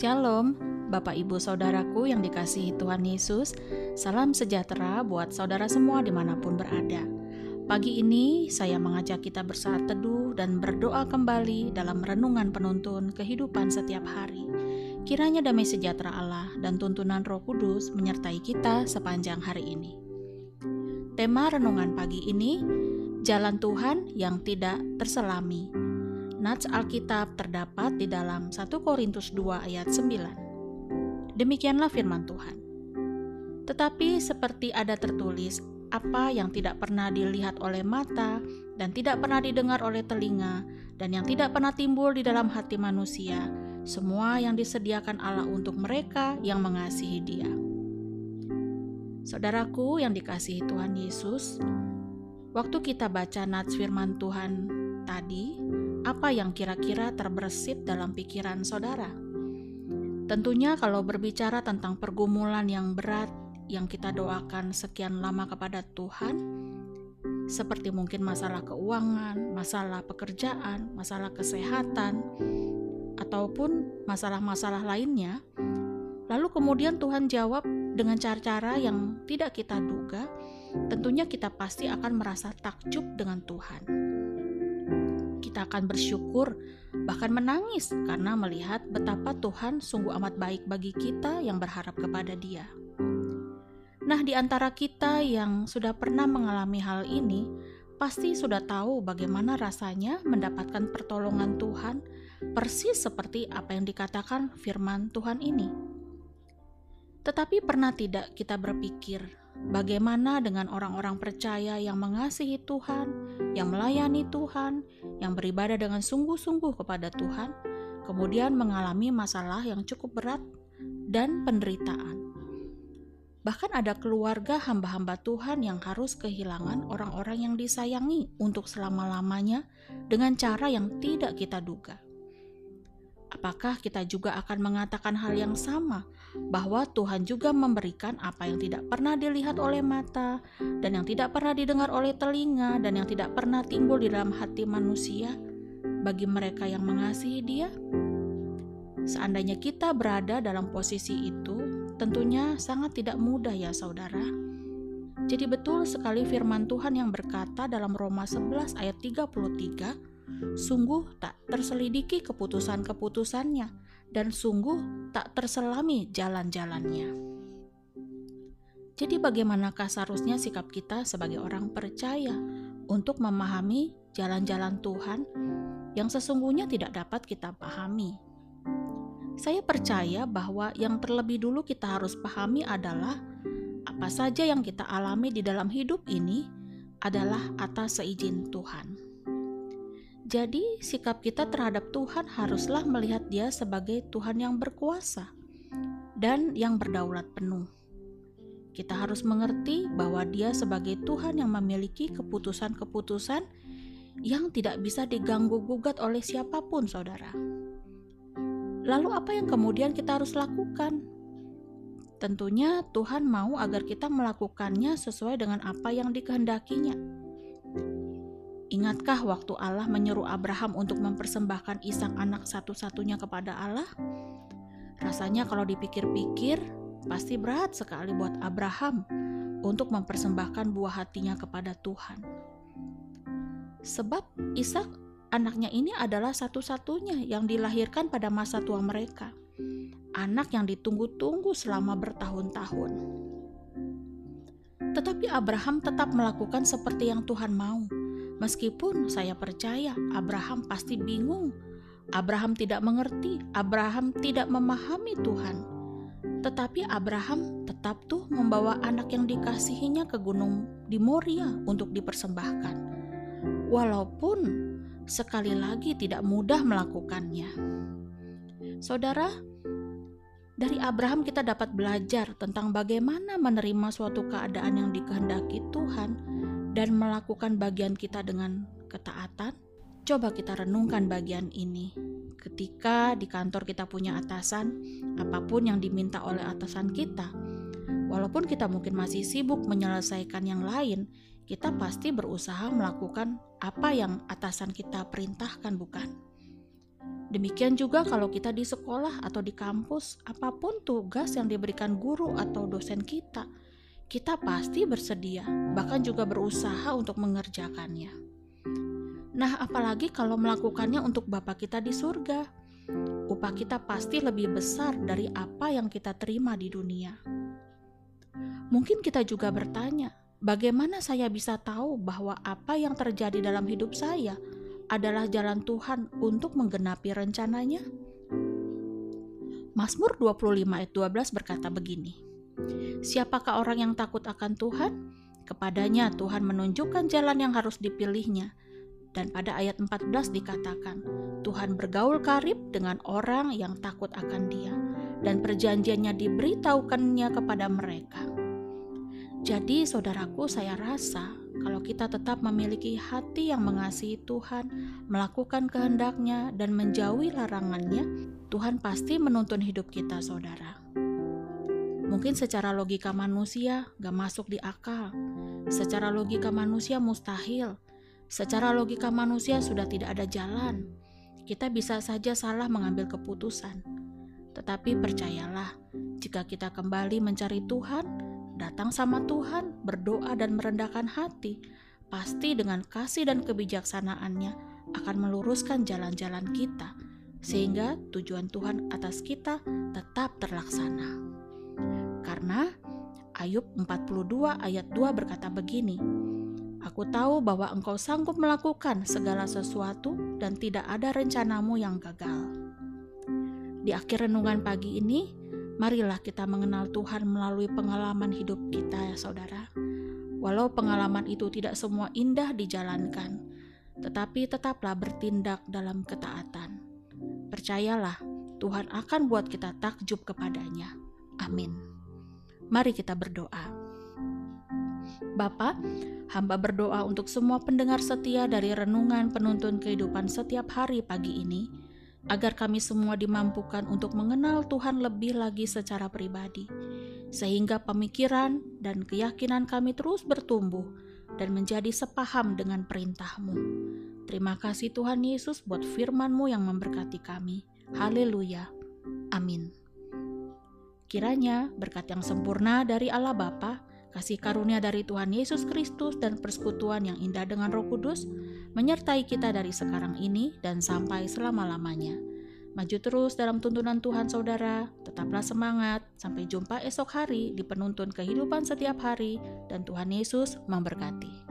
Shalom, Bapak Ibu Saudaraku yang dikasihi Tuhan Yesus. Salam sejahtera buat saudara semua di mana pun berada. Pagi ini saya mengajak kita bersaat teduh dan berdoa kembali dalam renungan penuntun kehidupan setiap hari. Kiranya damai sejahtera Allah dan tuntunan Roh Kudus menyertai kita sepanjang hari ini. Tema renungan pagi ini, Jalan Tuhan yang tidak terselami Nats Alkitab terdapat di dalam 1 Korintus 2 ayat 9. Demikianlah firman Tuhan. Tetapi seperti ada tertulis, apa yang tidak pernah dilihat oleh mata dan tidak pernah didengar oleh telinga dan yang tidak pernah timbul di dalam hati manusia, semua yang disediakan Allah untuk mereka yang mengasihi Dia. Saudaraku yang dikasihi Tuhan Yesus, waktu kita baca nats firman Tuhan tadi, apa yang kira-kira terbersit dalam pikiran saudara? Tentunya, kalau berbicara tentang pergumulan yang berat yang kita doakan sekian lama kepada Tuhan, seperti mungkin masalah keuangan, masalah pekerjaan, masalah kesehatan, ataupun masalah-masalah lainnya, lalu kemudian Tuhan jawab dengan cara-cara yang tidak kita duga, tentunya kita pasti akan merasa takjub dengan Tuhan kita akan bersyukur, bahkan menangis karena melihat betapa Tuhan sungguh amat baik bagi kita yang berharap kepada Dia. Nah, di antara kita yang sudah pernah mengalami hal ini, pasti sudah tahu bagaimana rasanya mendapatkan pertolongan Tuhan, persis seperti apa yang dikatakan firman Tuhan ini. Tetapi pernah tidak kita berpikir, Bagaimana dengan orang-orang percaya yang mengasihi Tuhan, yang melayani Tuhan, yang beribadah dengan sungguh-sungguh kepada Tuhan, kemudian mengalami masalah yang cukup berat dan penderitaan? Bahkan ada keluarga hamba-hamba Tuhan yang harus kehilangan orang-orang yang disayangi untuk selama-lamanya dengan cara yang tidak kita duga. Apakah kita juga akan mengatakan hal yang sama bahwa Tuhan juga memberikan apa yang tidak pernah dilihat oleh mata, dan yang tidak pernah didengar oleh telinga, dan yang tidak pernah timbul di dalam hati manusia bagi mereka yang mengasihi Dia. Seandainya kita berada dalam posisi itu, tentunya sangat tidak mudah, ya saudara. Jadi, betul sekali firman Tuhan yang berkata dalam Roma 11 ayat 33, "Sungguh tak terselidiki keputusan-keputusannya." dan sungguh tak terselami jalan-jalannya. Jadi, bagaimanakah seharusnya sikap kita sebagai orang percaya untuk memahami jalan-jalan Tuhan yang sesungguhnya tidak dapat kita pahami? Saya percaya bahwa yang terlebih dulu kita harus pahami adalah apa saja yang kita alami di dalam hidup ini adalah atas seizin Tuhan. Jadi, sikap kita terhadap Tuhan haruslah melihat Dia sebagai Tuhan yang berkuasa dan yang berdaulat penuh. Kita harus mengerti bahwa Dia sebagai Tuhan yang memiliki keputusan-keputusan yang tidak bisa diganggu-gugat oleh siapa pun, saudara. Lalu, apa yang kemudian kita harus lakukan? Tentunya Tuhan mau agar kita melakukannya sesuai dengan apa yang dikehendakinya. Ingatkah waktu Allah menyuruh Abraham untuk mempersembahkan Ishak anak satu-satunya kepada Allah? Rasanya kalau dipikir-pikir, pasti berat sekali buat Abraham untuk mempersembahkan buah hatinya kepada Tuhan. Sebab Ishak anaknya ini adalah satu-satunya yang dilahirkan pada masa tua mereka. Anak yang ditunggu-tunggu selama bertahun-tahun. Tetapi Abraham tetap melakukan seperti yang Tuhan mau Meskipun saya percaya Abraham pasti bingung, Abraham tidak mengerti, Abraham tidak memahami Tuhan. Tetapi Abraham tetap tuh membawa anak yang dikasihinya ke gunung di Moria untuk dipersembahkan. Walaupun sekali lagi tidak mudah melakukannya. Saudara, dari Abraham kita dapat belajar tentang bagaimana menerima suatu keadaan yang dikehendaki Tuhan dan melakukan bagian kita dengan ketaatan, coba kita renungkan bagian ini. Ketika di kantor kita punya atasan, apa pun yang diminta oleh atasan kita, walaupun kita mungkin masih sibuk menyelesaikan yang lain, kita pasti berusaha melakukan apa yang atasan kita perintahkan, bukan? Demikian juga kalau kita di sekolah atau di kampus, apa pun tugas yang diberikan guru atau dosen kita, kita pasti bersedia, bahkan juga berusaha untuk mengerjakannya. Nah, apalagi kalau melakukannya untuk Bapa kita di surga, upah kita pasti lebih besar dari apa yang kita terima di dunia. Mungkin kita juga bertanya, bagaimana saya bisa tahu bahwa apa yang terjadi dalam hidup saya adalah jalan Tuhan untuk menggenapi rencananya? Mazmur 25 ayat 12 berkata begini, Siapakah orang yang takut akan Tuhan? Kepadanya Tuhan menunjukkan jalan yang harus dipilihnya. Dan pada ayat 14 dikatakan, Tuhan bergaul karib dengan orang yang takut akan dia, dan perjanjiannya diberitahukannya kepada mereka. Jadi saudaraku saya rasa kalau kita tetap memiliki hati yang mengasihi Tuhan, melakukan kehendaknya, dan menjauhi larangannya, Tuhan pasti menuntun hidup kita, saudara. Mungkin secara logika manusia gak masuk di akal, secara logika manusia mustahil, secara logika manusia sudah tidak ada jalan. Kita bisa saja salah mengambil keputusan, tetapi percayalah, jika kita kembali mencari Tuhan, datang sama Tuhan, berdoa dan merendahkan hati, pasti dengan kasih dan kebijaksanaannya akan meluruskan jalan-jalan kita, sehingga tujuan Tuhan atas kita tetap terlaksana. Karena Ayub 42 ayat 2 berkata begini, Aku tahu bahwa engkau sanggup melakukan segala sesuatu dan tidak ada rencanamu yang gagal. Di akhir renungan pagi ini, marilah kita mengenal Tuhan melalui pengalaman hidup kita ya saudara. Walau pengalaman itu tidak semua indah dijalankan, tetapi tetaplah bertindak dalam ketaatan. Percayalah, Tuhan akan buat kita takjub kepadanya. Amin. Mari kita berdoa. Bapa, hamba berdoa untuk semua pendengar setia dari renungan penuntun kehidupan setiap hari pagi ini agar kami semua dimampukan untuk mengenal Tuhan lebih lagi secara pribadi, sehingga pemikiran dan keyakinan kami terus bertumbuh dan menjadi sepaham dengan perintah-Mu. Terima kasih Tuhan Yesus buat firman-Mu yang memberkati kami. Haleluya. Amin. Kiranya berkat yang sempurna dari Allah Bapa, kasih karunia dari Tuhan Yesus Kristus dan persekutuan yang indah dengan Roh Kudus menyertai kita dari sekarang ini dan sampai selama-lamanya. Maju terus dalam tuntunan Tuhan saudara, tetaplah semangat, sampai jumpa esok hari di penuntun kehidupan setiap hari, dan Tuhan Yesus memberkati.